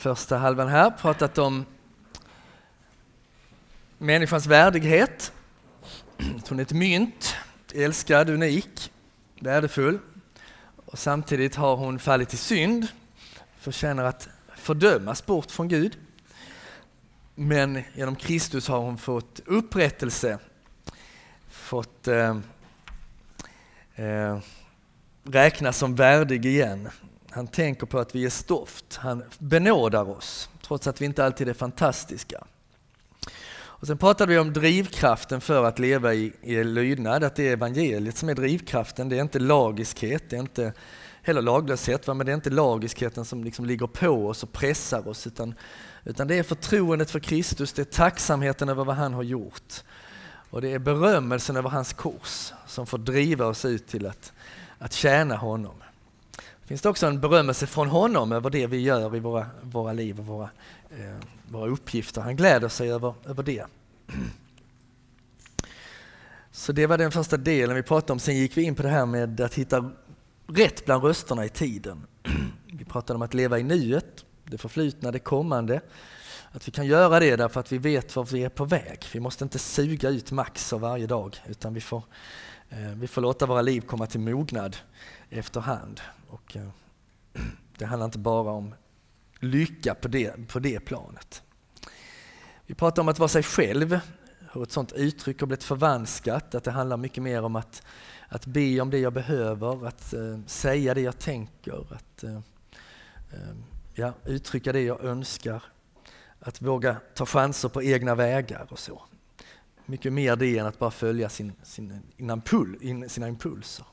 första halvan här pratat om människans värdighet. Hon är ett mynt, älskad, unik, värdefull. Och samtidigt har hon fallit i synd, förtjänar att fördömas bort från Gud. Men genom Kristus har hon fått upprättelse, fått eh, eh, räknas som värdig igen. Han tänker på att vi är stoft, han benådar oss trots att vi inte alltid är fantastiska. Och sen pratade vi om drivkraften för att leva i, i lydnad, att det är evangeliet som är drivkraften. Det är inte lagiskhet, det är inte heller laglöshet, men det är inte lagiskheten som liksom ligger på oss och pressar oss, utan, utan det är förtroendet för Kristus, det är tacksamheten över vad han har gjort. Och det är berömmelsen över hans kors som får driva oss ut till att, att tjäna honom. Finns det också en berömmelse från honom över det vi gör i våra, våra liv och våra, eh, våra uppgifter. Han gläder sig över, över det. Så det var den första delen vi pratade om. Sen gick vi in på det här med att hitta rätt bland rösterna i tiden. Vi pratade om att leva i nuet, det förflutna, det kommande. Att vi kan göra det därför att vi vet var vi är på väg. Vi måste inte suga ut max av varje dag utan vi får, eh, vi får låta våra liv komma till mognad efterhand. Och, eh, det handlar inte bara om lycka på det, på det planet. Vi pratar om att vara sig själv, hur ett sådant uttryck har blivit förvanskat, att det handlar mycket mer om att, att be om det jag behöver, att eh, säga det jag tänker, att eh, eh ja, uttrycka det jag önskar, att våga ta chanser på egna vägar och så. Mycket mer det än att bara följa sin, sin, sina impulser.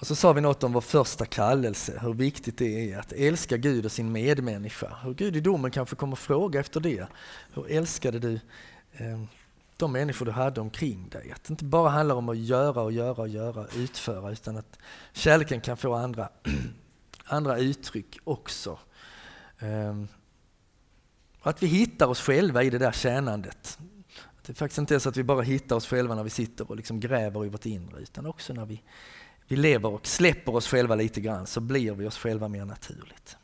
Och så sa vi något om vår första kallelse, hur viktigt det är att älska Gud och sin medmänniska. Hur Gud i domen kanske kommer fråga efter det. Hur älskade du eh, de människor du hade omkring dig? Att det inte bara handlar om att göra och göra och göra, utföra, utan att kärleken kan få andra, andra uttryck också. Eh, att vi hittar oss själva i det där tjänandet. Att det faktiskt inte är så att vi bara hittar oss själva när vi sitter och liksom gräver i vårt inre, utan också när vi vi lever och släpper oss själva lite grann så blir vi oss själva mer naturligt.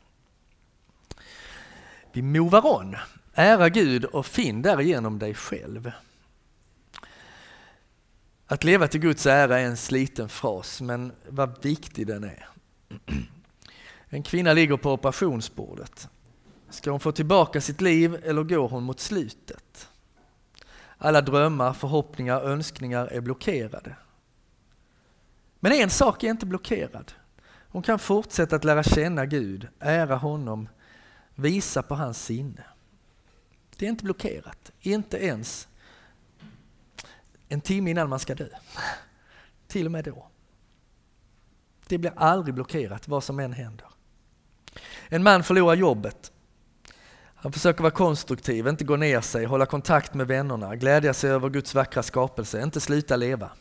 Vi movar on. Ära Gud och finn därigenom dig själv. Att leva till Guds ära är en sliten fras, men vad viktig den är. En kvinna ligger på operationsbordet. Ska hon få tillbaka sitt liv eller går hon mot slutet? Alla drömmar, förhoppningar, önskningar är blockerade. Men en sak är inte blockerad. Hon kan fortsätta att lära känna Gud, ära honom, visa på hans sinne. Det är inte blockerat, inte ens en timme innan man ska dö. Till och med då. Det blir aldrig blockerat, vad som än händer. En man förlorar jobbet. Han försöker vara konstruktiv, inte gå ner sig, hålla kontakt med vännerna, glädja sig över Guds vackra skapelse, inte sluta leva.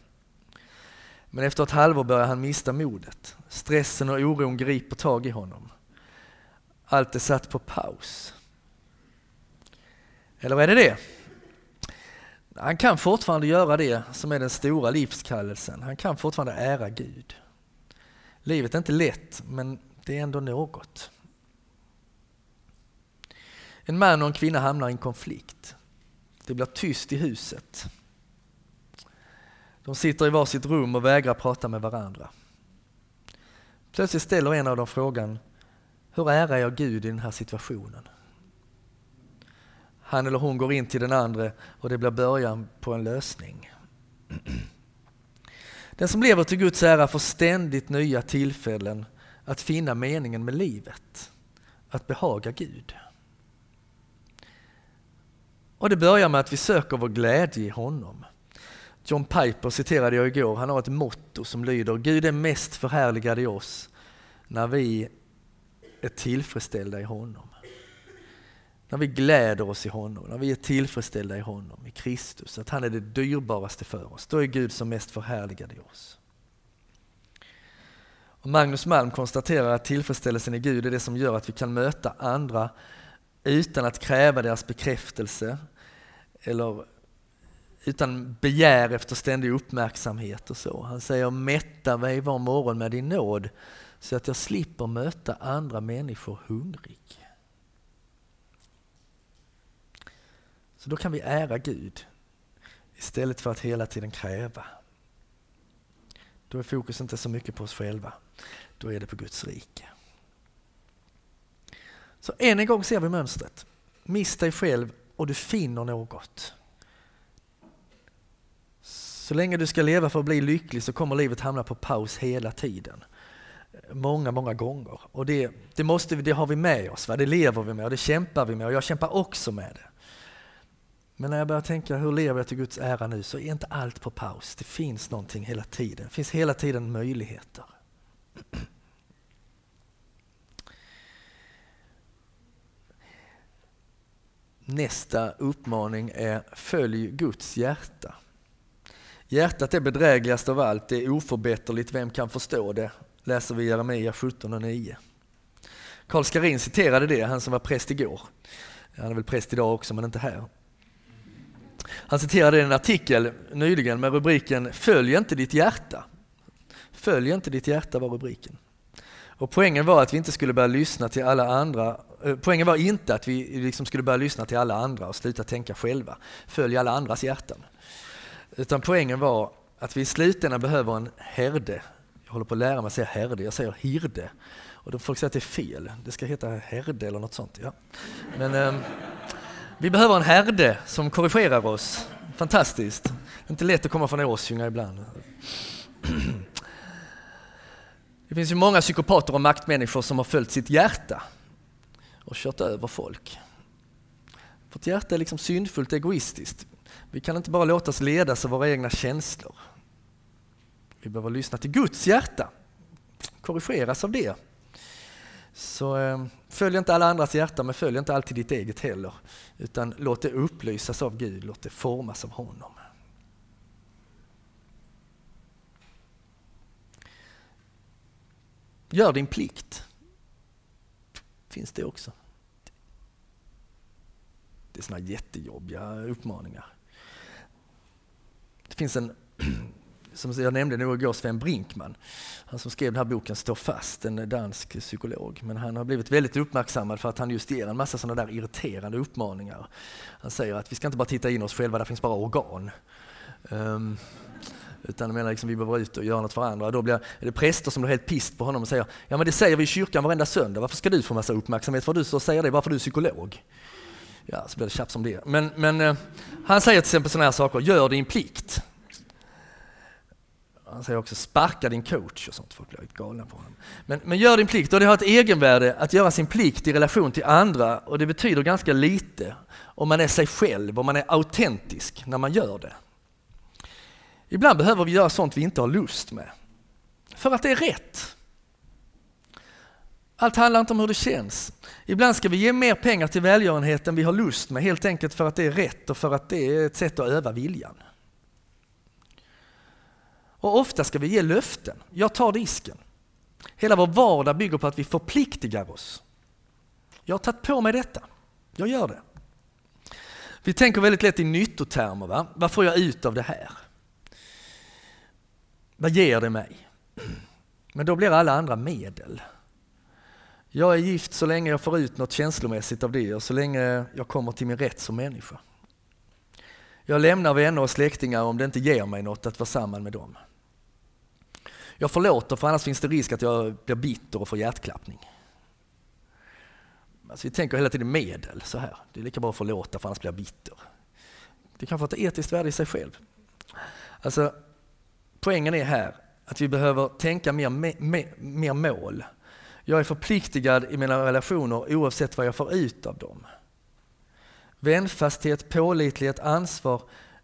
Men efter ett halvår börjar han mista modet. Stressen och oron griper tag i honom. Allt är satt på paus. Eller är det det? Han kan fortfarande göra det som är den stora livskallelsen. Han kan fortfarande ära Gud. Livet är inte lätt, men det är ändå något. En man och en kvinna hamnar i en konflikt. Det blir tyst i huset. De sitter i varsitt rum och vägrar prata med varandra. Plötsligt ställer en av dem frågan, hur ärar jag Gud i den här situationen? Han eller hon går in till den andra och det blir början på en lösning. Den som lever till Guds ära får ständigt nya tillfällen att finna meningen med livet, att behaga Gud. Och det börjar med att vi söker vår glädje i honom. John Piper citerade jag igår, han har ett motto som lyder Gud är mest förhärligad i oss när vi är tillfredsställda i honom. När vi gläder oss i honom, när vi är tillfredsställda i honom, i Kristus, att han är det dyrbaraste för oss. Då är Gud som mest förhärligad i oss. Och Magnus Malm konstaterar att tillfredsställelsen i Gud är det som gör att vi kan möta andra utan att kräva deras bekräftelse eller utan begär efter ständig uppmärksamhet och så. Han säger mätta mig var morgon med din nåd så att jag slipper möta andra människor hungrig. Så då kan vi ära Gud istället för att hela tiden kräva. Då är fokus inte så mycket på oss själva, då är det på Guds rike. Så än en gång ser vi mönstret. Miss dig själv och du finner något. Så länge du ska leva för att bli lycklig så kommer livet hamna på paus hela tiden. Många, många gånger. Och det, det, måste, det har vi med oss, va? det lever vi med och det kämpar vi med och jag kämpar också med det. Men när jag börjar tänka hur lever jag till Guds ära nu så är inte allt på paus. Det finns någonting hela tiden. Det finns hela tiden möjligheter. Nästa uppmaning är följ Guds hjärta. Hjärtat är bedrägligast av allt, det är oförbätterligt, vem kan förstå det? Läser vi Jeremia 17 och 9. Karl Skarin citerade det, han som var präst igår. Han är väl präst idag också, men inte här. Han citerade en artikel nyligen med rubriken Följ inte ditt hjärta. Följ inte ditt hjärta var rubriken. Och poängen var att vi inte skulle börja lyssna till alla andra. Eh, poängen var inte att vi liksom skulle börja lyssna till alla andra och sluta tänka själva. Följ alla andras hjärtan. Utan poängen var att vi i slutändan behöver en herde. Jag håller på att lära mig att säga herde, jag säger hirde. Och då folk säger att det är fel. Det ska heta herde eller något sånt. Ja. Men, eh, vi behöver en herde som korrigerar oss. Fantastiskt. Det är inte lätt att komma från Åsjunga ibland. Det finns ju många psykopater och maktmänniskor som har följt sitt hjärta och kört över folk. Vårt hjärta är liksom syndfullt egoistiskt. Vi kan inte bara låta oss ledas av våra egna känslor. Vi behöver lyssna till Guds hjärta, korrigeras av det. Så eh, följ inte alla andras hjärta, men följ inte alltid ditt eget heller. Utan låt det upplysas av Gud, låt det formas av honom. Gör din plikt. Finns det också. Det är sådana jättejobbiga uppmaningar. Det finns en som jag nämnde nu igår, Sven Brinkman. Han som skrev den här boken Stå fast, en dansk psykolog. Men han har blivit väldigt uppmärksammad för att han just ger en massa sådana där irriterande uppmaningar. Han säger att vi ska inte bara titta in oss själva, där finns bara organ. Um, utan menar liksom, vi behöver ut och göra något för andra. Då blir, är det präster som blir helt pist på honom och säger ja men det säger vi i kyrkan varenda söndag, varför ska du få massa uppmärksamhet för du så säger det, varför du är psykolog? Ja, så blir det tjafs om det. Men, men eh, han säger till exempel sådana här saker, gör din plikt. Han säger också sparka din coach och sånt, folk blir galna på honom. Men, men gör din plikt och det har ett egenvärde att göra sin plikt i relation till andra och det betyder ganska lite om man är sig själv, om man är autentisk när man gör det. Ibland behöver vi göra sånt vi inte har lust med. För att det är rätt. Allt handlar inte om hur det känns. Ibland ska vi ge mer pengar till välgörenhet än vi har lust med, helt enkelt för att det är rätt och för att det är ett sätt att öva viljan. Och ofta ska vi ge löften. Jag tar risken. Hela vår vardag bygger på att vi förpliktigar oss. Jag har tagit på mig detta. Jag gör det. Vi tänker väldigt lätt i nyttotermer. Va? Vad får jag ut av det här? Vad ger det mig? Men då blir alla andra medel. Jag är gift så länge jag får ut något känslomässigt av det och så länge jag kommer till min rätt som människa. Jag lämnar vänner och släktingar om det inte ger mig något att vara samman med dem. Jag förlåter för annars finns det risk att jag blir bitter och får hjärtklappning. Alltså vi tänker hela tiden medel så här. Det är lika bra att förlåta för annars blir jag bitter. Det kan få ett etiskt värde i sig själv. Alltså, poängen är här att vi behöver tänka mer, mer, mer mål. Jag är förpliktigad i mina relationer oavsett vad jag får ut av dem. Vänfasthet, pålitlighet, ansvar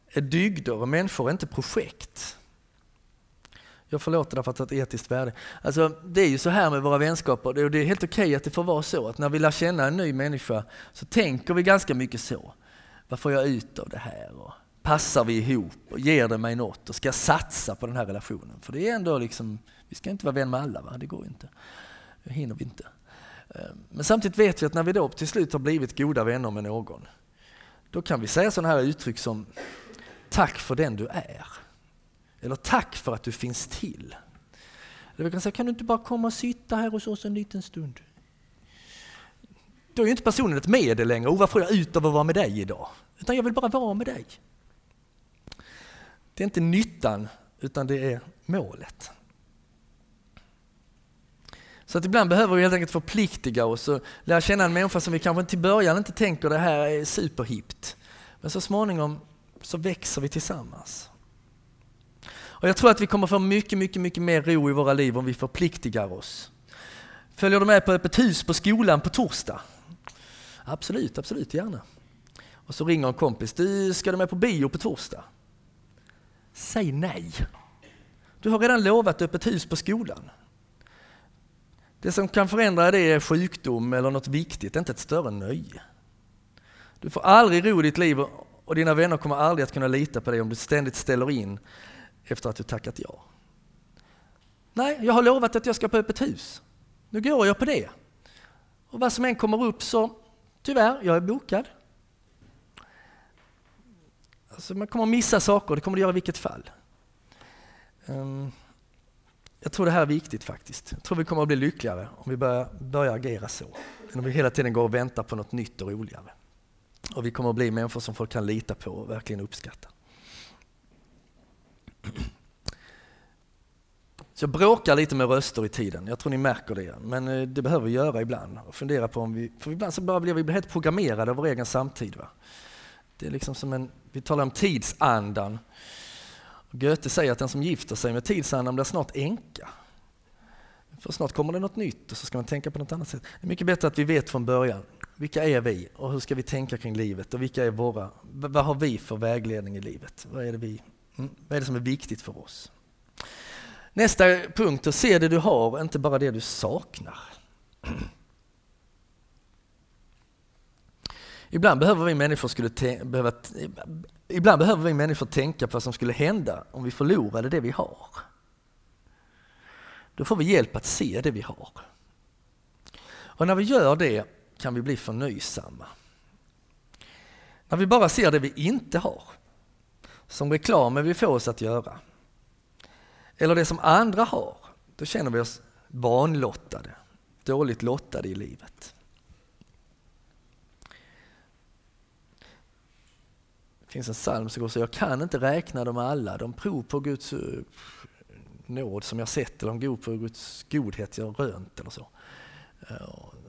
är dygder och människor är inte projekt. Jag förlåter därför att det har ett etiskt värde. Alltså, det är ju så här med våra vänskaper, och det är helt okej okay att det får vara så, att när vi lär känna en ny människa så tänker vi ganska mycket så. Vad får jag ut av det här? Och passar vi ihop? Och ger det mig något? Och ska jag satsa på den här relationen? För det är ändå liksom, vi ska inte vara vän med alla, va? det går inte. Det hinner vi inte. Eh, men samtidigt vet vi att när vi då till slut har blivit goda vänner med någon, då kan vi säga sådana här uttryck som Tack för den du är. Eller tack för att du finns till. Eller vi kan säga, kan du inte bara komma och sitta här hos oss en liten stund? Då är ju inte personen ett medel längre. Oh, vad får jag ut av att vara med dig idag? Utan jag vill bara vara med dig. Det är inte nyttan, utan det är målet. Så att ibland behöver vi helt enkelt förpliktiga oss och lära känna en människa som vi kanske till början inte tänker det här är superhippt. Men så småningom så växer vi tillsammans. Och jag tror att vi kommer få mycket, mycket, mycket mer ro i våra liv om vi förpliktigar oss. Följer du med på öppet hus på skolan på torsdag? Absolut, absolut, gärna. Och så ringer en kompis. Du, ska du med på bio på torsdag? Säg nej. Du har redan lovat öppet hus på skolan. Det som kan förändra det är sjukdom eller något viktigt, inte ett större nöje. Du får aldrig ro i ditt liv och dina vänner kommer aldrig att kunna lita på dig om du ständigt ställer in efter att du tackat ja. Nej, jag har lovat att jag ska på öppet hus. Nu går jag på det. Och vad som än kommer upp så, tyvärr, jag är bokad. Alltså man kommer missa saker, det kommer du göra i vilket fall. Um, jag tror det här är viktigt faktiskt. Jag tror vi kommer att bli lyckligare om vi börjar, börjar agera så. Än om vi hela tiden går och väntar på något nytt och roligare. Och vi kommer att bli människor som folk kan lita på och verkligen uppskatta. Så jag bråkar lite med röster i tiden, jag tror ni märker det. Men eh, det behöver vi göra ibland. Och fundera på om vi, för ibland så bara blir vi helt programmerade av vår egen samtid. Va? Det är liksom som en, vi talar om tidsandan. Goethe säger att den som gifter sig med tidsandan blir snart änka. För snart kommer det något nytt och så ska man tänka på något annat sätt. Det är mycket bättre att vi vet från början. Vilka är vi och hur ska vi tänka kring livet och vilka är våra, vad har vi för vägledning i livet? Vad är det, vi, mm, vad är det som är viktigt för oss? Nästa punkt, att se det du har, inte bara det du saknar. Ibland behöver vi människor skulle behöva, ibland behöver vi människor tänka på vad som skulle hända om vi förlorade det vi har. Då får vi hjälp att se det vi har. Och när vi gör det kan vi bli förnöjsamma. När vi bara ser det vi inte har, som reklamen vi får oss att göra, eller det som andra har, då känner vi oss vanlottade, dåligt lottade i livet. Det finns en psalm som går så jag kan inte räkna dem alla, de prov på Guds eh, nåd som jag sett, eller de går på Guds godhet jag rönt eller så. Eh,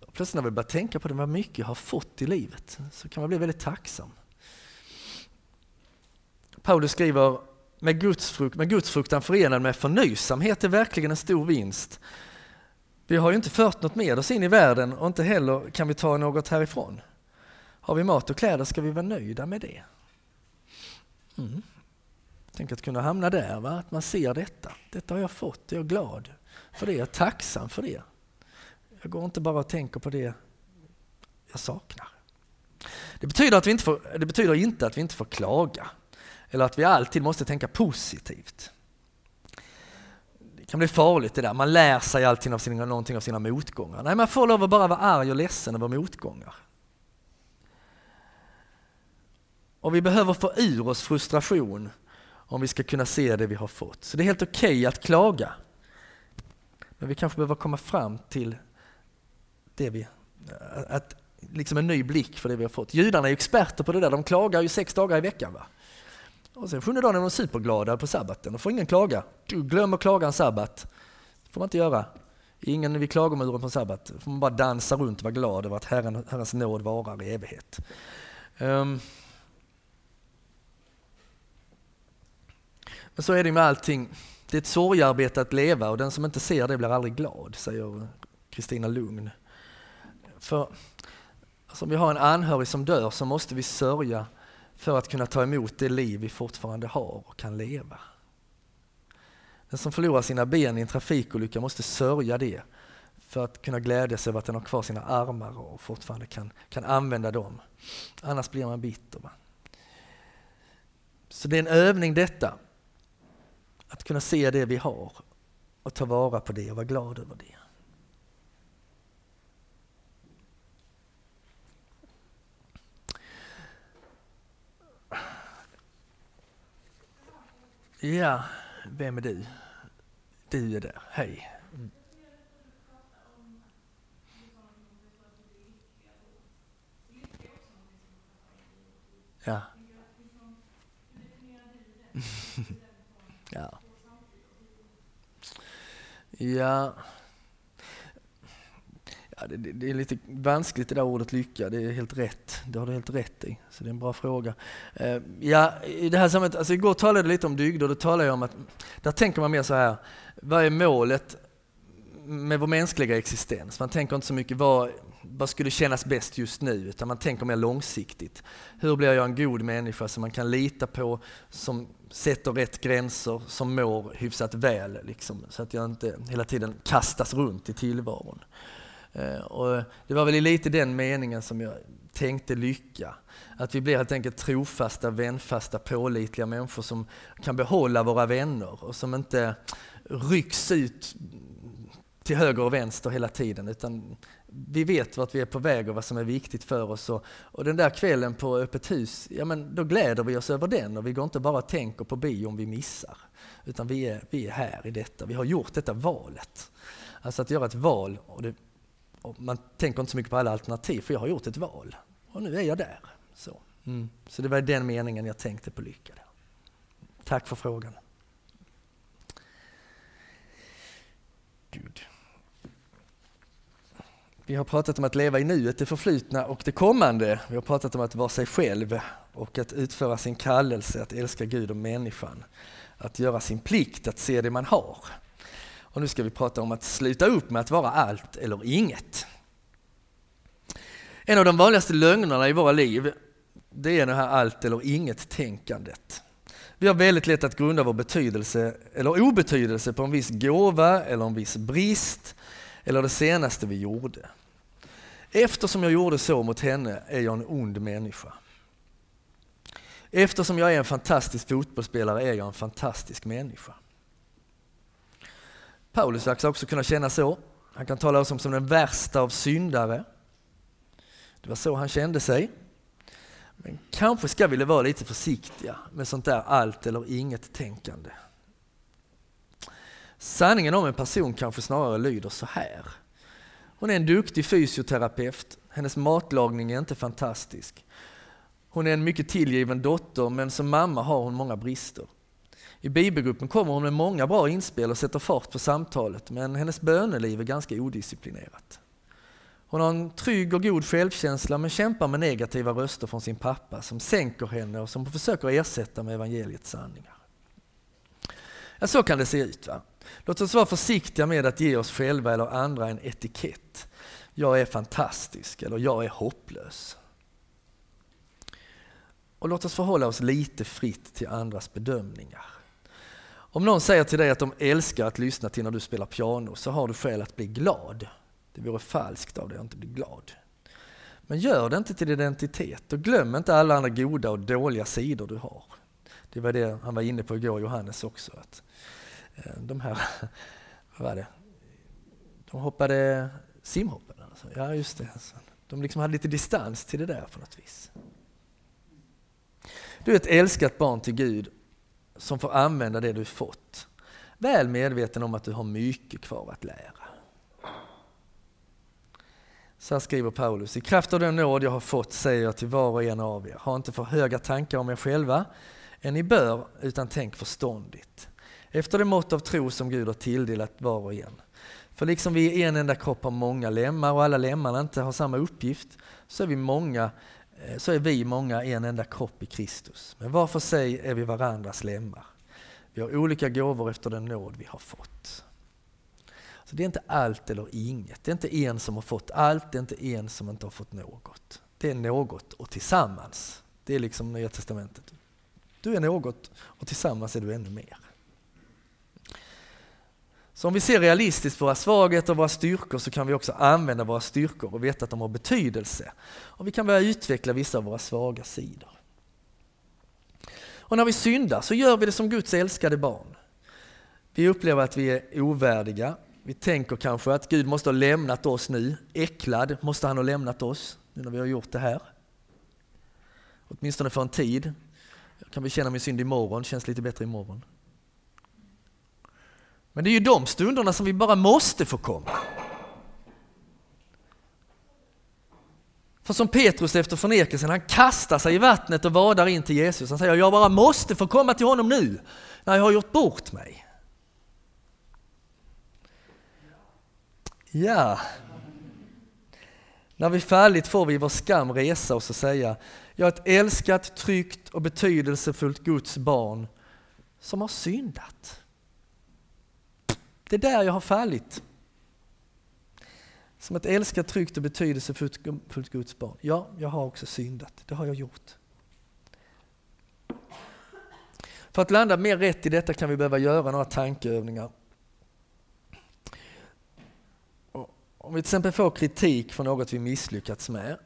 och plötsligt när vi börjar tänka på det, vad mycket jag har fått i livet, så kan man bli väldigt tacksam. Paulus skriver, med, gudsfrukt, med gudsfruktan förenad med förnöjsamhet är verkligen en stor vinst. Vi har ju inte fört något med oss in i världen och inte heller kan vi ta något härifrån. Har vi mat och kläder ska vi vara nöjda med det. Mm. Tänk att kunna hamna där, va? att man ser detta. Detta har jag fått, jag är glad för det, jag är tacksam för det. Jag går inte bara och tänker på det jag saknar. Det betyder, att vi inte får, det betyder inte att vi inte får klaga eller att vi alltid måste tänka positivt. Det kan bli farligt det där, man lär sig alltid av sina, någonting av sina motgångar. Nej, man får lov att bara vara arg och ledsen över motgångar. Och vi behöver få ur oss frustration om vi ska kunna se det vi har fått. Så det är helt okej okay att klaga. Men vi kanske behöver komma fram till det vi, att, liksom en ny blick för det vi har fått. Judarna är experter på det där, de klagar ju sex dagar i veckan. Va? Och sen sjunde dagen är de superglada på sabbaten, då får ingen klaga. Glöm att klaga en sabbat. Det får man inte göra. Ingen vid klagomuren på sabbat. Då får man bara dansa runt och vara glad över att Herren, Herrens nåd varar i evighet. Um. Men så är det med allting. Det är ett sorgarbete att leva och den som inte ser det blir aldrig glad, säger Kristina Lugn. För alltså, om vi har en anhörig som dör så måste vi sörja för att kunna ta emot det liv vi fortfarande har och kan leva. Den som förlorar sina ben i en trafikolycka måste sörja det för att kunna glädja sig över att den har kvar sina armar och fortfarande kan, kan använda dem. Annars blir man bitter. Va? Så det är en övning detta, att kunna se det vi har och ta vara på det och vara glad över det. Ja, vem är du? Du är där. Hej. Mm. Ja. ja. Ja. ja det, det, är lite vanskligt det där ordet lycka, det är helt rätt. Det har du helt rätt i, så det är en bra fråga. Uh, ja, i det här sammanhanget, alltså igår talade jag lite om dygd och då talade jag om att där tänker man mer så här, vad är målet med vår mänskliga existens? Man tänker inte så mycket vad, vad skulle kännas bäst just nu, utan man tänker mer långsiktigt. Hur blir jag en god människa som man kan lita på, som sätter rätt gränser, som mår hyfsat väl, liksom, så att jag inte hela tiden kastas runt i tillvaron. Eh, och det var väl lite den meningen som jag tänkte lycka. Att vi blir helt enkelt trofasta, vänfasta, pålitliga människor som kan behålla våra vänner och som inte rycks ut till höger och vänster hela tiden utan vi vet vart vi är på väg och vad som är viktigt för oss. Och, och, den där kvällen på öppet hus, ja men då gläder vi oss över den och vi går inte bara och tänker på bio om vi missar. Utan vi är, vi är här i detta, vi har gjort detta valet. Alltså att göra ett val, och, det, och man tänker inte så mycket på alla alternativ, för jag har gjort ett val. Och nu är jag där. Så, mm. så det var den meningen jag tänkte på lycka. Tack för frågan. Gud. Vi har pratat om att leva i nuet, det förflutna och det kommande. Vi har pratat om att vara sig själv och att utföra sin kallelse, att älska Gud och människan. Att göra sin plikt, att se det man har. Och nu ska vi prata om att sluta upp med att vara allt eller inget. En av de vanligaste lögnerna i våra liv, det är det här allt eller inget-tänkandet. Vi har väldigt lätt att grunda vår betydelse eller obetydelse på en viss gåva eller en viss brist eller det senaste vi gjorde. Eftersom jag gjorde så mot henne är jag en ond människa. Eftersom jag är en fantastisk fotbollsspelare är jag en fantastisk människa. Paulus verkar också kunna känna så. Han kan tala om som den värsta av syndare. Det var så han kände sig. Men kanske ska vi vara lite försiktiga med sånt där allt eller inget tänkande. Sanningen om en person kanske snarare lyder så här. Hon är en duktig fysioterapeut. Hennes matlagning är inte fantastisk. Hon är en mycket tillgiven dotter, men som mamma har hon många brister. I bibelgruppen kommer hon med många bra inspel och sätter fart på samtalet, men hennes böneliv är ganska odisciplinerat. Hon har en trygg och god självkänsla men kämpar med negativa röster från sin pappa som sänker henne och som hon försöker ersätta med evangeliets sanningar. Ja, så kan det se ut. Va? Låt oss vara försiktiga med att ge oss själva eller andra en etikett. Jag är fantastisk eller jag är hopplös. Och låt oss förhålla oss lite fritt till andras bedömningar. Om någon säger till dig att de älskar att lyssna till när du spelar piano så har du skäl att bli glad. Det vore falskt av dig att inte bli glad. Men gör det inte till identitet och glöm inte alla andra goda och dåliga sidor du har. Det var det han var inne på igår, Johannes också. Att Eh, de här, vad var det? De hoppade simhoppen. Alltså. Ja, just det. Alltså. De liksom hade lite distans till det där på något vis. Du är ett älskat barn till Gud som får använda det du fått. Väl medveten om att du har mycket kvar att lära. Så här skriver Paulus. I kraft av den nåd jag har fått säger jag till var och en av er, ha inte för höga tankar om er själva än ni bör, utan tänk förståndigt efter det mått av tro som Gud har tilldelat var och en. För liksom vi i en enda kropp har många lemmar och alla lemmarna inte har samma uppgift, så är vi många eh, så är vi många en enda kropp i Kristus. Men var för sig är vi varandras lemmar. Vi har olika gåvor efter den nåd vi har fått. Så det är inte allt eller inget. Det är inte en som har fått allt, det är inte en som inte har fått något. Det är något och tillsammans. Det är liksom Nya Testamentet. Du är något och tillsammans är du ännu mer. Så om vi ser realistiskt på våra svagheter och våra styrkor så kan vi också använda våra styrkor och veta att de har betydelse. Och vi kan börja utveckla vissa av våra svaga sidor. Och när vi syndar så gör vi det som Guds älskade barn. Vi upplever att vi är ovärdiga. Vi tänker kanske att Gud måste ha lämnat oss nu. Äcklad måste han ha lämnat oss nu när vi har gjort det här. Åtminstone för en tid. Jag kan bekänna min synd imorgon, känns lite bättre imorgon. Men det är ju de stunderna som vi bara måste få komma. För som Petrus efter förnekelsen, han kastar sig i vattnet och vadar in till Jesus. Han säger, jag bara måste få komma till honom nu, när jag har gjort bort mig. Ja, när vi fallit får vi i vår skam resa oss och säga, jag är ett älskat, tryggt och betydelsefullt Guds barn som har syndat. Det är där jag har fallit. Som ett älskat, tryggt och betydelsefullt Guds barn. Ja, jag har också syndat. Det har jag gjort. För att landa mer rätt i detta kan vi behöva göra några tankeövningar. Om vi till exempel får kritik för något vi misslyckats med,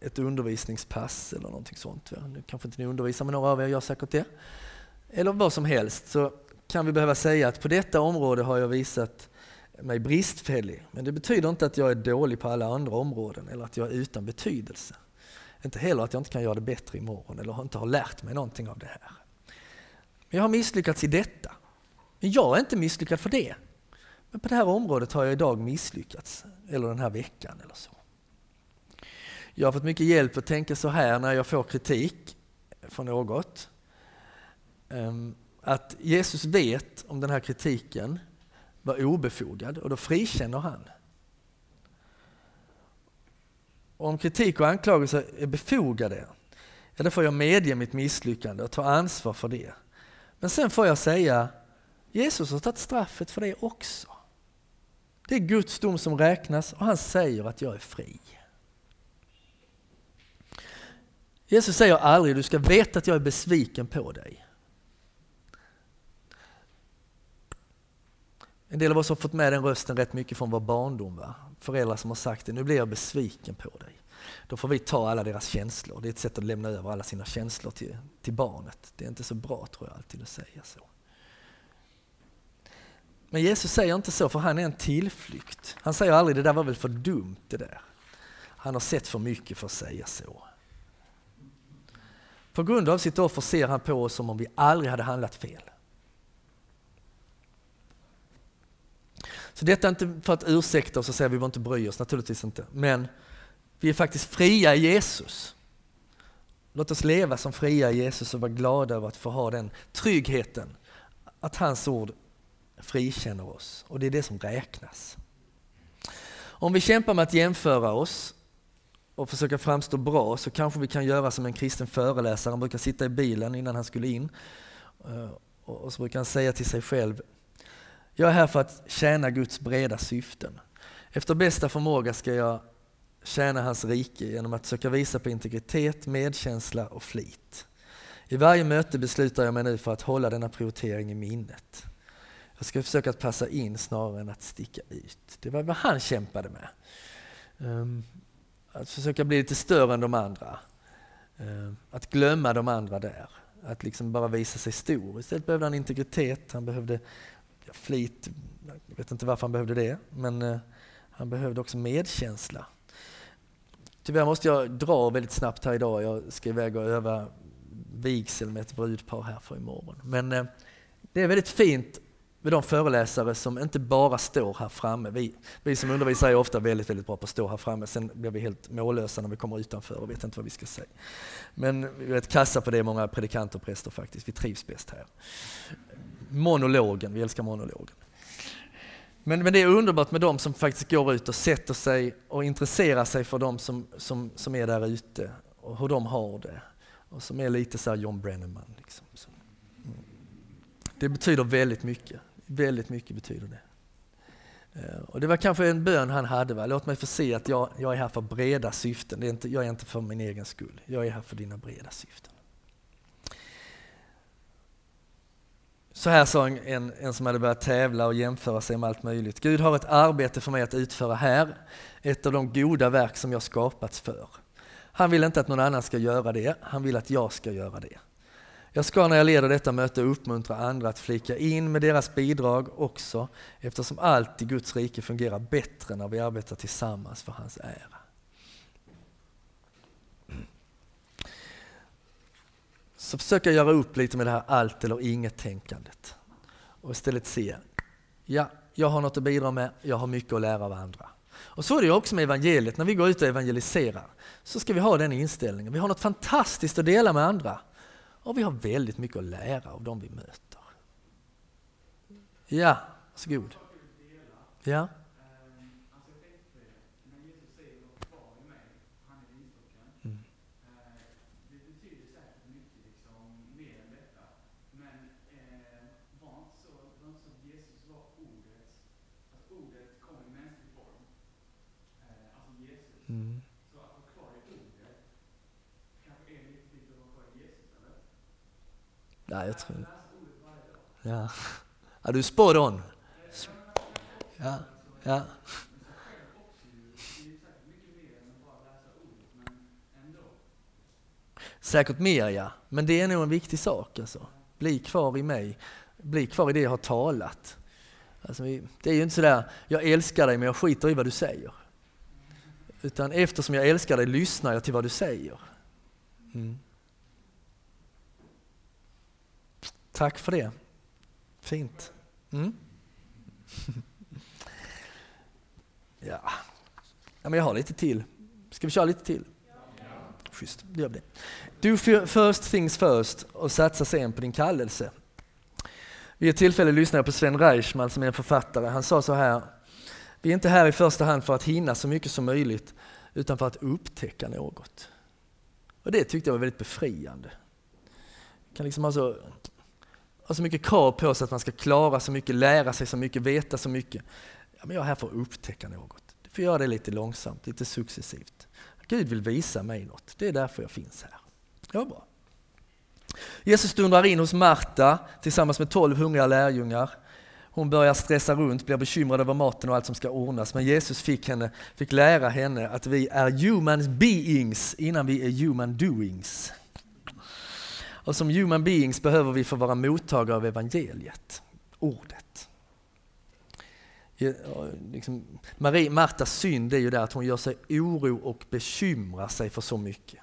ett undervisningspass eller någonting sånt. Nu kanske inte ni undervisar, men några av er gör säkert det. Eller vad som helst, så kan vi behöva säga att på detta område har jag visat mig bristfällig. Men det betyder inte att jag är dålig på alla andra områden eller att jag är utan betydelse. Inte heller att jag inte kan göra det bättre imorgon eller inte har lärt mig någonting av det här. Men jag har misslyckats i detta. Men jag är inte misslyckad för det. Men på det här området har jag idag misslyckats, eller den här veckan eller så. Jag har fått mycket hjälp att tänka så här när jag får kritik för något. Ehm, att Jesus vet om den här kritiken var obefogad och då frikänner han. Och om kritik och anklagelser är befogade, ja, då får jag medge mitt misslyckande och ta ansvar för det. Men sen får jag säga, Jesus har tagit straffet för det också. Det är Guds dom som räknas och han säger att jag är fri. Jesus säger aldrig, du ska veta att jag är besviken på dig. En del av oss har fått med den rösten rätt mycket från vår barndom. Va? Föräldrar som har sagt det, nu blir jag besviken på dig. Då får vi ta alla deras känslor. Det är ett sätt att lämna över alla sina känslor till, till barnet. Det är inte så bra tror jag alltid att säga så. Men Jesus säger inte så för han är en tillflykt. Han säger aldrig det där var väl för dumt det där. Han har sett för mycket för att säga så. På grund av sitt offer ser han på oss som om vi aldrig hade handlat fel. Så detta är inte för att ursäkta oss och säga att vi inte bry oss, naturligtvis inte. Men vi är faktiskt fria i Jesus. Låt oss leva som fria i Jesus och vara glada över att få ha den tryggheten att hans ord frikänner oss och det är det som räknas. Om vi kämpar med att jämföra oss och försöka framstå bra så kanske vi kan göra som en kristen föreläsare. Han brukar sitta i bilen innan han skulle in eh, och så brukar han säga till sig själv jag är här för att tjäna Guds breda syften. Efter bästa förmåga ska jag tjäna hans rike genom att söka visa på integritet, medkänsla och flit. I varje möte beslutar jag mig nu för att hålla denna prioritering i minnet. Jag ska försöka att passa in snarare än att sticka ut. Det var vad han kämpade med. Ehm, att försöka bli lite större än de andra. Ehm, att glömma de andra där. Att liksom bara visa sig stor. Istället behövde han integritet, han behövde flit. Jag vet inte varför han behövde det, men eh, han behövde också medkänsla. Tyvärr måste jag dra väldigt snabbt här idag. Jag ska iväg och öva vigsel med ett brudpar här för imorgon. Men eh, det är väldigt fint med de föreläsare som inte bara står här framme. Vi, vi som undervisar är ofta väldigt, väldigt bra på att stå här framme, sen blir vi helt mållösa när vi kommer utanför och vet inte vad vi ska säga. Men vi är rätt kassa på det, många predikanter och präster faktiskt. Vi trivs bäst här. Monologen, vi älskar monologen. Men, men det är underbart med de som faktiskt går ut och sätter sig och intresserar sig för de som, som, som är där ute och hur de har det. Och som är lite så John Brenneman. Liksom. Mm. Det betyder väldigt mycket. Väldigt mycket betyder det. Eh, och det var kanske en bön han hade. Va? Låt mig få se att jag, jag är här för breda syften. Det är inte, jag är inte för min egen skull. Jag är här för dina breda syften. Så här sa en, en som hade börjat tävla och jämföra sig med allt möjligt. Gud har ett arbete för mig att utföra här, ett av de goda verk som jag skapats för. Han vill inte att någon annan ska göra det, han vill att jag ska göra det. Jag ska när jag leder detta möte uppmuntra andra att flika in med deras bidrag också eftersom allt i Guds rike fungerar bättre när vi arbetar tillsammans för hans ära. Så försöker jag göra upp lite med det här allt eller inget tänkandet och istället se Ja, jag har något att bidra med, jag har mycket att lära av andra. Och så är det också med evangeliet, när vi går ut och evangeliserar så ska vi ha den inställningen. Vi har något fantastiskt att dela med andra och vi har väldigt mycket att lära av dem vi möter. Ja, varsågod. Ja. Mm. Nej, jag tror inte. Ja. ja, du är spot on. Ja, ja. Säkert mer ja, men det är nog en viktig sak alltså. Bli kvar i mig, bli kvar i det jag har talat. Alltså, det är ju inte sådär, jag älskar dig men jag skiter i vad du säger. Utan eftersom jag älskar dig lyssnar jag till vad du säger. Mm. Tack för det. Fint. Mm. ja. ja, men jag har lite till. Ska vi köra lite till? Schysst, då gör vi det. Do first things first och satsa sen på din kallelse. Vid ett tillfälle lyssnade jag på Sven Reichman som är en författare. Han sa så här vi är inte här i första hand för att hinna så mycket som möjligt, utan för att upptäcka något. Och Det tyckte jag var väldigt befriande. Kan liksom ha så, har så mycket krav på sig att man ska klara så mycket, lära sig så mycket, veta så mycket. Ja, men jag är här för att upptäcka något. Du får göra det lite långsamt, lite successivt. Gud vill visa mig något, det är därför jag finns här. Ja, bra. Jesus dundrar in hos Marta tillsammans med tolv hungriga lärjungar hon börjar stressa runt, blir bekymrad över maten och allt som ska ordnas. Men Jesus fick, henne, fick lära henne att vi är human beings innan vi är human doings. Och som human beings behöver vi få vara mottagare av evangeliet, ordet. Liksom, Marie, Martas synd är ju det att hon gör sig oro och bekymrar sig för så mycket.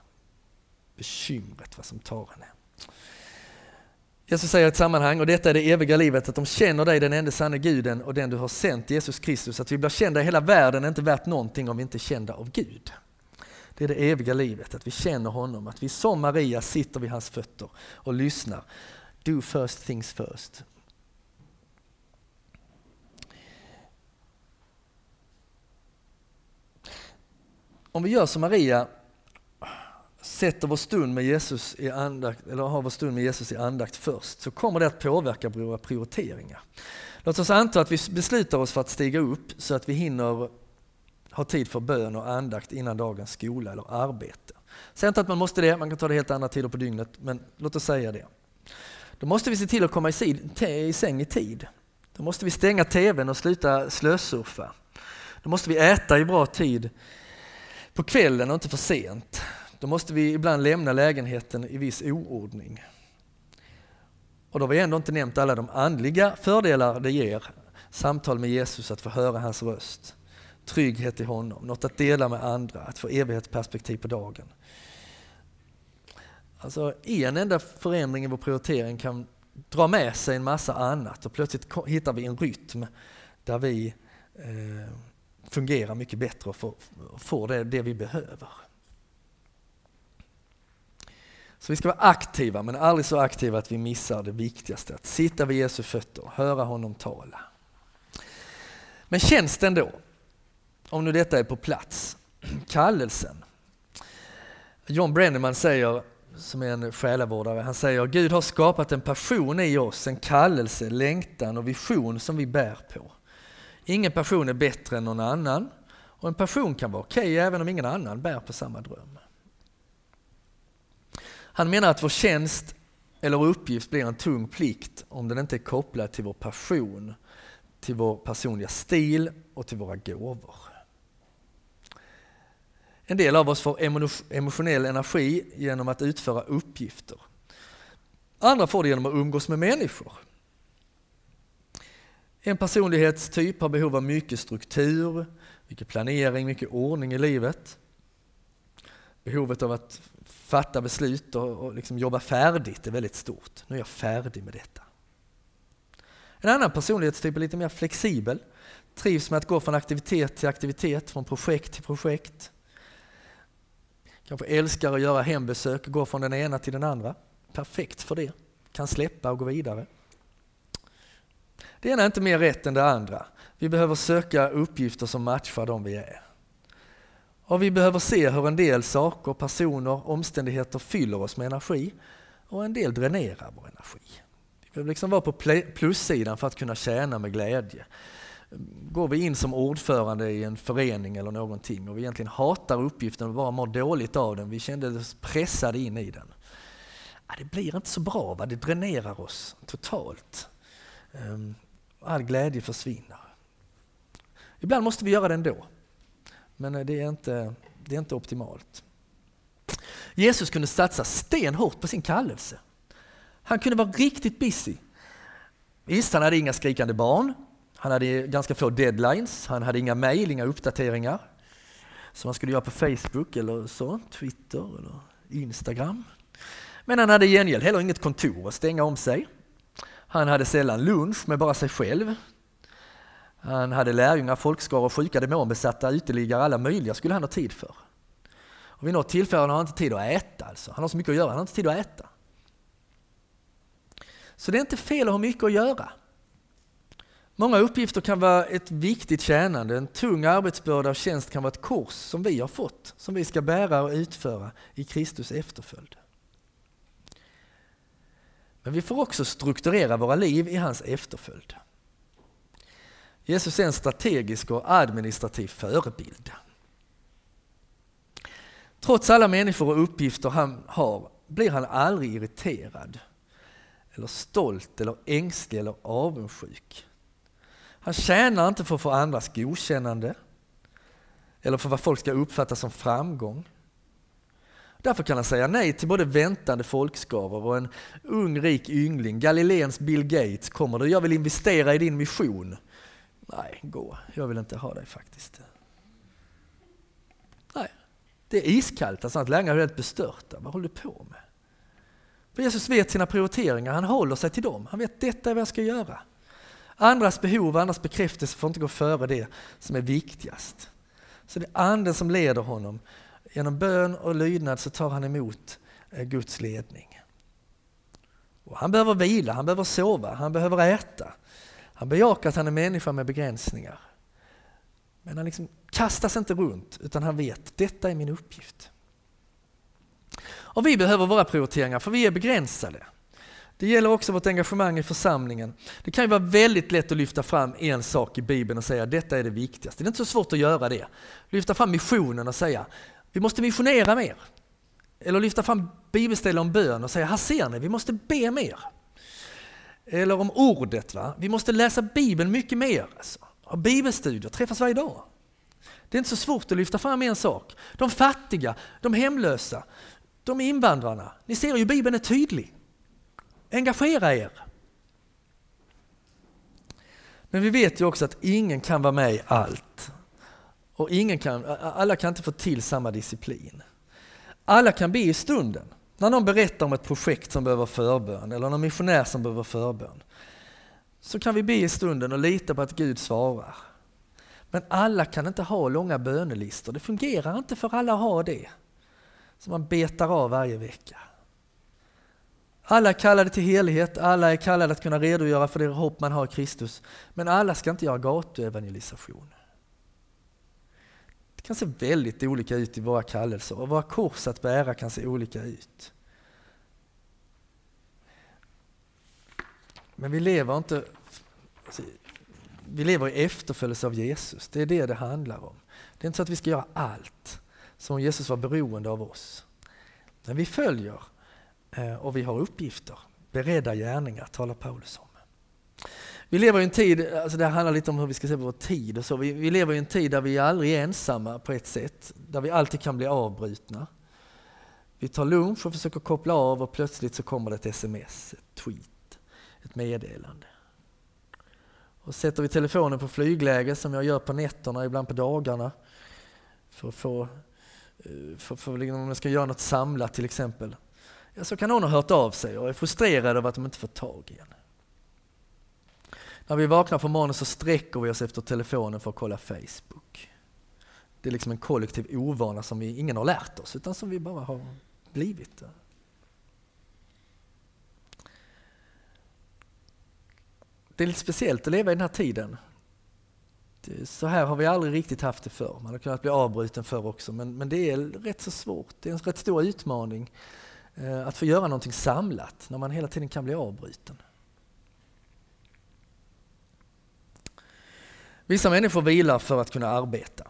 Bekymret vad som tar henne. Jesus säger i ett sammanhang, och detta är det eviga livet, att de känner dig, den enda sanne guden och den du har sänt, Jesus Kristus. Att vi blir kända i hela världen är inte värt någonting om vi inte är kända av Gud. Det är det eviga livet, att vi känner honom, att vi som Maria sitter vid hans fötter och lyssnar. Do first things first. Om vi gör som Maria sätter vår stund med Jesus i andakt, eller har vår stund med Jesus i andakt först, så kommer det att påverka våra prioriteringar. Låt oss anta att vi beslutar oss för att stiga upp så att vi hinner ha tid för bön och andakt innan dagens skola eller arbete. Säg inte att man måste det, man kan ta det helt andra tider på dygnet, men låt oss säga det. Då måste vi se till att komma i, säng i tid. Då måste vi stänga TVn och sluta slösurfa. Då måste vi äta i bra tid på kvällen och inte för sent. Då måste vi ibland lämna lägenheten i viss oordning. Och då har vi ändå inte nämnt alla de andliga fördelar det ger. Samtal med Jesus, att få höra hans röst, trygghet i honom, något att dela med andra, att få evighetsperspektiv på dagen. Alltså en enda förändring i vår prioritering kan dra med sig en massa annat och plötsligt hittar vi en rytm där vi eh, fungerar mycket bättre och får, får det, det vi behöver. Så vi ska vara aktiva, men aldrig så aktiva att vi missar det viktigaste, att sitta vid Jesu fötter och höra honom tala. Men känns det ändå, om nu detta är på plats, kallelsen? John Brenneman säger, som är en själavårdare, han säger Gud har skapat en passion i oss, en kallelse, längtan och vision som vi bär på. Ingen passion är bättre än någon annan och en passion kan vara okej okay, även om ingen annan bär på samma dröm. Han menar att vår tjänst eller uppgift blir en tung plikt om den inte är kopplad till vår passion, till vår personliga stil och till våra gåvor. En del av oss får emotionell energi genom att utföra uppgifter. Andra får det genom att umgås med människor. En personlighetstyp har behov av mycket struktur, mycket planering, mycket ordning i livet. Behovet av att fatta beslut och, och liksom jobba färdigt är väldigt stort. Nu är jag färdig med detta. En annan personlighetstyp är lite mer flexibel. Trivs med att gå från aktivitet till aktivitet, från projekt till projekt. Kanske älskar att göra hembesök, gå från den ena till den andra. Perfekt för det. Kan släppa och gå vidare. Det ena är inte mer rätt än det andra. Vi behöver söka uppgifter som matchar de vi är. Och vi behöver se hur en del saker, personer, omständigheter fyller oss med energi och en del dränerar vår energi. Vi behöver liksom vara på plussidan för att kunna tjäna med glädje. Går vi in som ordförande i en förening eller någonting och vi egentligen hatar uppgiften och bara mår dåligt av den, vi kände oss pressade in i den. Det blir inte så bra, va? det dränerar oss totalt. Ehm, all glädje försvinner. Ibland måste vi göra det ändå. Men eh, det är inte, det är inte optimalt. Jesus kunde satsa stenhårt på sin kallelse. Han kunde vara riktigt busy. Visst, han hade inga skrikande barn. Han hade ganska få deadlines. Han hade inga mejl, inga uppdateringar som han skulle göra på Facebook eller så, Twitter eller Instagram. Men han hade i gengäld heller inget kontor att stänga om sig. Han hade sällan lunch med bara sig själv. Han hade lärjungar, folkskaror, sjuka, demonbesatta, uteliggare, alla möjliga skulle han ha tid för. Och vid något tillfälle har han inte tid att äta. Alltså. Han har så mycket att göra, han har inte tid att äta. Så det är inte fel att ha mycket att göra. Många uppgifter kan vara ett viktigt tjänande. En tung arbetsbörda och tjänst kan vara ett kors som vi har fått, som vi ska bära och utföra i Kristus efterföljd. Men vi får också strukturera våra liv i hans efterföljd. Jesus är en strategisk och administrativ förebild. Trots alla människor och uppgifter han har blir han aldrig irriterad, eller stolt, eller ängslig eller avundsjuk. Han tjänar inte för att få andras godkännande eller för vad folk ska uppfatta som framgång. Därför kan han säga nej till både väntande folkskaror och en ung rik yngling. Galileens Bill Gates kommer du, jag vill investera i din mission. Nej, gå, jag vill inte ha dig faktiskt. Nej, det är iskallt. Alltså att lärjungarna är helt bestörta. Vad håller du på med? För Jesus vet sina prioriteringar, han håller sig till dem. Han vet detta är vad jag ska göra. Andras behov, andras bekräftelse får inte gå före det som är viktigast. Så det är anden som leder honom. Genom bön och lydnad så tar han emot eh, Guds ledning. Och han behöver vila, han behöver sova, han behöver äta. Han bejakar att han är människa med begränsningar. Men han liksom kastas inte runt utan han vet, detta är min uppgift. Och vi behöver våra prioriteringar för vi är begränsade. Det gäller också vårt engagemang i församlingen. Det kan ju vara väldigt lätt att lyfta fram en sak i Bibeln och säga detta är det viktigaste. Det är inte så svårt att göra det. Lyfta fram missionen och säga vi måste missionera mer. Eller lyfta fram bibelställen om bön och säga här ser ni, vi måste be mer. Eller om ordet, va? vi måste läsa Bibeln mycket mer. Alltså. Ha bibelstudier, träffas varje dag. Det är inte så svårt att lyfta fram en sak. De fattiga, de hemlösa, de invandrarna. Ni ser ju Bibeln är tydlig. Engagera er. Men vi vet ju också att ingen kan vara med i allt. Och ingen kan, alla kan inte få till samma disciplin. Alla kan be i stunden. När någon berättar om ett projekt som behöver förbön eller någon missionär som behöver förbön. Så kan vi be i stunden och lita på att Gud svarar. Men alla kan inte ha långa bönelistor. Det fungerar inte för alla att ha det. Som man betar av varje vecka. Alla är kallade till helighet, alla är kallade att kunna redogöra för det hopp man har i Kristus. Men alla ska inte göra gatuevangelisation. Det kan se väldigt olika ut i våra kallelser och våra kors att bära kan se olika ut. Men vi lever inte vi lever i efterföljelse av Jesus. Det är det det handlar om. Det är inte så att vi ska göra allt som om Jesus var beroende av oss. Men vi följer Eh, och vi har uppgifter. Beredda gärningar talar Paulus om. Vi lever i en tid, alltså det handlar lite om hur vi ska se på vår tid och så. Vi, vi lever i en tid där vi aldrig är ensamma på ett sätt, där vi alltid kan bli avbrutna. Vi tar lunch och försöker koppla av och plötsligt så kommer det ett sms, ett tweet, ett meddelande. Och sätter vi telefonen på flygläge som jag gör på nätterna, ibland på dagarna, för att få, eh, för, för, för, liksom, om jag ska göra något samlat till exempel, Ja, så kan någon ha hört av sig och är frustrerad över att de inte får tag i en. När vi vaknar på morgonen så sträcker vi oss efter telefonen för att kolla Facebook. Det är liksom en kollektiv ovana som vi, ingen har lärt oss, utan som vi bara har blivit. Det är lite speciellt att leva i den här tiden. Så här har vi aldrig riktigt haft det förr. Man har kunnat bli avbruten förr också, men, men det är rätt så svårt. Det är en rätt stor utmaning Eh, att få göra någonting samlat när man hela tiden kan bli avbruten. Vissa människor vilar för att kunna arbeta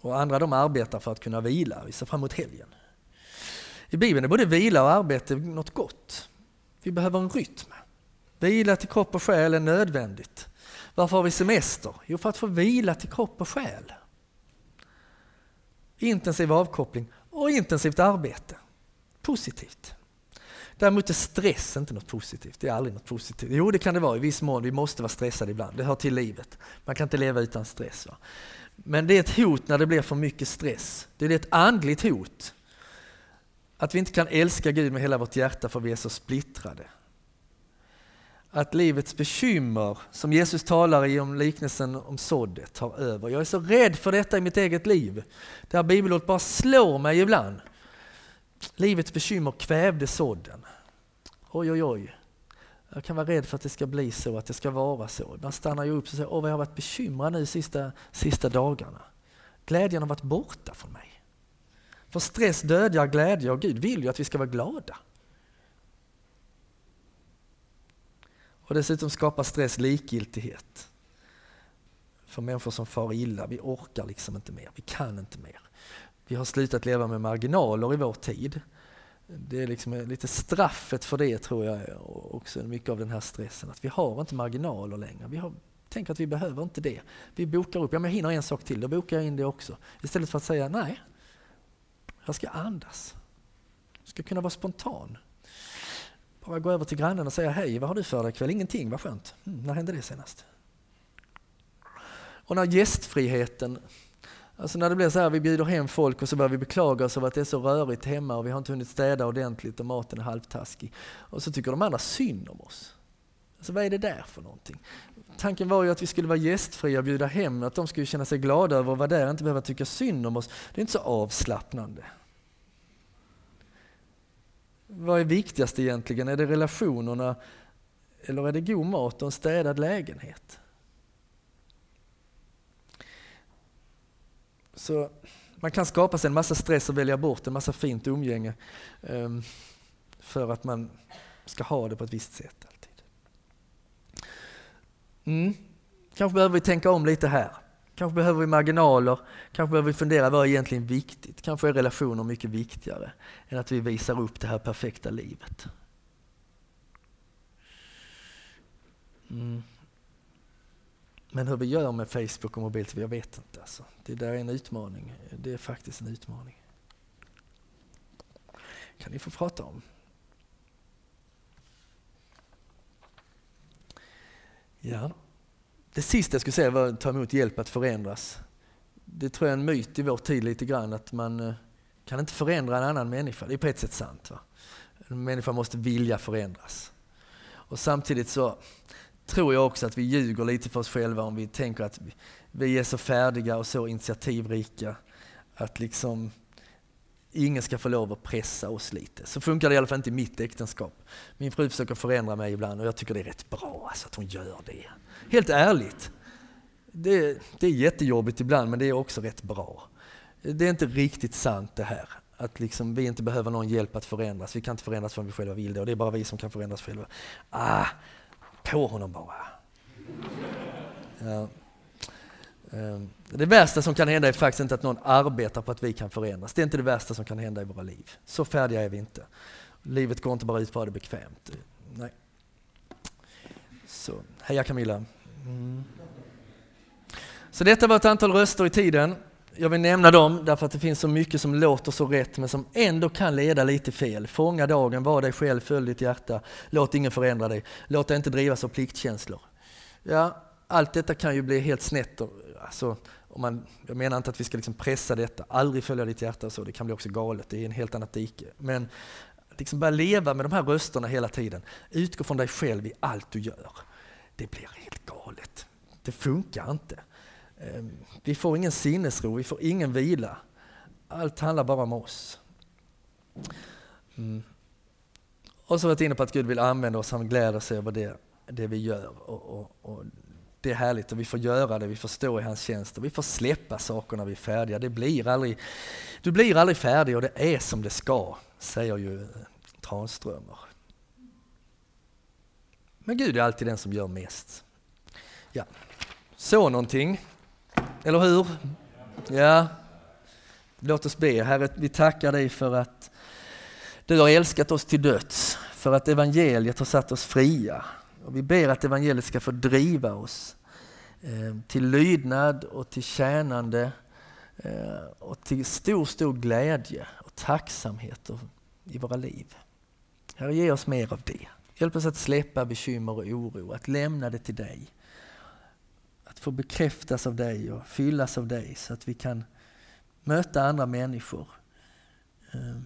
och andra de arbetar för att kunna vila. Vi ser fram emot helgen. I Bibeln är både vila och arbete något gott. Vi behöver en rytm. Vila till kropp och själ är nödvändigt. Varför har vi semester? Jo, för att få vila till kropp och själ. Intensiv avkoppling och intensivt arbete. Positivt. Däremot är stress inte något positivt. Det är aldrig något positivt. Jo, det kan det vara i viss mån. Vi måste vara stressade ibland. Det hör till livet. Man kan inte leva utan stress. Va? Men det är ett hot när det blir för mycket stress. Det är ett andligt hot. Att vi inte kan älska Gud med hela vårt hjärta för vi är så splittrade att livets bekymmer, som Jesus talar i om liknelsen om såddet, tar över. Jag är så rädd för detta i mitt eget liv. Det här bibelordet bara slår mig ibland. Livets bekymmer kvävde sådden. Oj, oj, oj. Jag kan vara rädd för att det ska bli så, att det ska vara så. Man stannar ju upp och säger, åh vad jag har varit bekymrad nu sista, sista dagarna. Glädjen har varit borta från mig. För stress dödar glädje och Gud vill ju att vi ska vara glada. Och dessutom skapar stress likgiltighet. För människor som far illa, vi orkar liksom inte mer, vi kan inte mer. Vi har slutat leva med marginaler i vår tid. Det är liksom lite straffet för det tror jag också mycket av den här stressen. Att vi har inte marginaler längre. Vi har, tänker att vi behöver inte det. Vi bokar upp, ja men jag hinner en sak till, då bokar jag in det också. Istället för att säga nej, jag ska andas. Jag ska kunna vara spontan. Bara gå över till grannen och säga hej, vad har du för dig ikväll? Ingenting, vad skönt. Mm, när hände det senast? Och när gästfriheten, alltså när det blir så här, vi bjuder hem folk och så börjar vi beklaga oss över att det är så rörigt hemma och vi har inte hunnit städa ordentligt och maten är halvtaskig. Och så tycker de andra synd om oss. Alltså vad är det där för någonting? Tanken var ju att vi skulle vara gästfria och bjuda hem, att de skulle känna sig glada över att vara där och inte behöva tycka synd om oss. Det är inte så avslappnande. Vad är viktigast egentligen? Är det relationerna eller är det god mat och en städad lägenhet? Så man kan skapa sig en massa stress och välja bort en massa fint umgänge ehm, för att man ska ha det på ett visst sätt alltid. Mm. Kanske behöver vi tänka om lite här. Kanske behöver vi marginaler, kanske behöver vi fundera vad är egentligen viktigt? Kanske är relationer mycket viktigare än att vi visar upp det här perfekta livet. Mm. Men hur vi gör med Facebook och mobilt, jag vet inte. Alltså. Det där är en utmaning. Det är faktiskt en utmaning. kan ni få prata om. Ja. Det sista jag skulle säga var att ta emot hjälp att förändras. Det tror jag är en myt i vår tid lite grann att man eh, kan inte förändra en annan människa. Det är på ett sätt sant. Va? En människa måste vilja förändras. Och samtidigt så tror jag också att vi ljuger lite för oss själva om vi tänker att vi är så färdiga och så initiativrika att liksom ingen ska få lov att pressa oss lite. Så funkar det i alla fall inte i mitt äktenskap. Min fru försöker förändra mig ibland och jag tycker det är rätt bra alltså, att hon gör det. Helt ärligt. Det, det är jättejobbigt ibland men det är också rätt bra. Det är inte riktigt sant det här. Att liksom vi inte behöver någon hjälp att förändras. Vi kan inte förändras förrän vi själva vill det och det är bara vi som kan förändras själva. Ah, på honom bara. Ja. Ehm, det värsta som kan hända är faktiskt inte att någon arbetar på att vi kan förändras. Det är inte det värsta som kan hända i våra liv. Så färdiga är vi inte. Livet går inte bara ut på att ha det bekvämt. Nej. Så, heja Camilla. Mm. Så detta var ett antal röster i tiden. Jag vill nämna dem därför att det finns så mycket som låter så rätt men som ändå kan leda lite fel. Fånga dagen, var dig själv, följ ditt hjärta, låt ingen förändra dig, låt dig inte drivas av pliktkänslor. Ja, allt detta kan ju bli helt snett. Alltså, om man, jag menar inte att vi ska liksom pressa detta, aldrig följa ditt hjärta och så, det kan bli också galet, det är en helt annat dike. Men liksom börja leva med de här rösterna hela tiden. Utgå från dig själv i allt du gör. det blir helt galet. Det funkar inte. Ehm, vi får ingen sinnesro, vi får ingen vila. Allt handlar bara om oss. Mm. Och så har varit inne på att Gud vill använda oss, han gläder sig över det, det vi gör. Och, och, och det är härligt och vi får göra det, vi får stå i hans tjänst och vi får släppa saker när vi är färdiga. Det blir aldrig, du blir aldrig färdig och det är som det ska, säger ju Tranströmer. Men Gud är alltid den som gör mest. Ja, så någonting, eller hur? Ja, låt oss be. Herre, vi tackar dig för att du har älskat oss till döds, för att evangeliet har satt oss fria. Och vi ber att evangeliet ska få driva oss eh, till lydnad och till tjänande eh, och till stor, stor glädje och tacksamhet i våra liv. Herre, ge oss mer av det. Hjälp oss att släppa bekymmer och oro, att lämna det till dig. Få bekräftas av dig och fyllas av dig så att vi kan möta andra människor eh,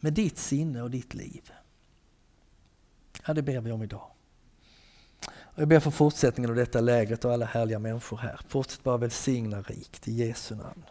med ditt sinne och ditt liv. Ja, det ber vi om idag. Och jag ber för fortsättningen av detta lägret och alla härliga människor här. Fortsätt bara välsigna rikt i Jesu namn.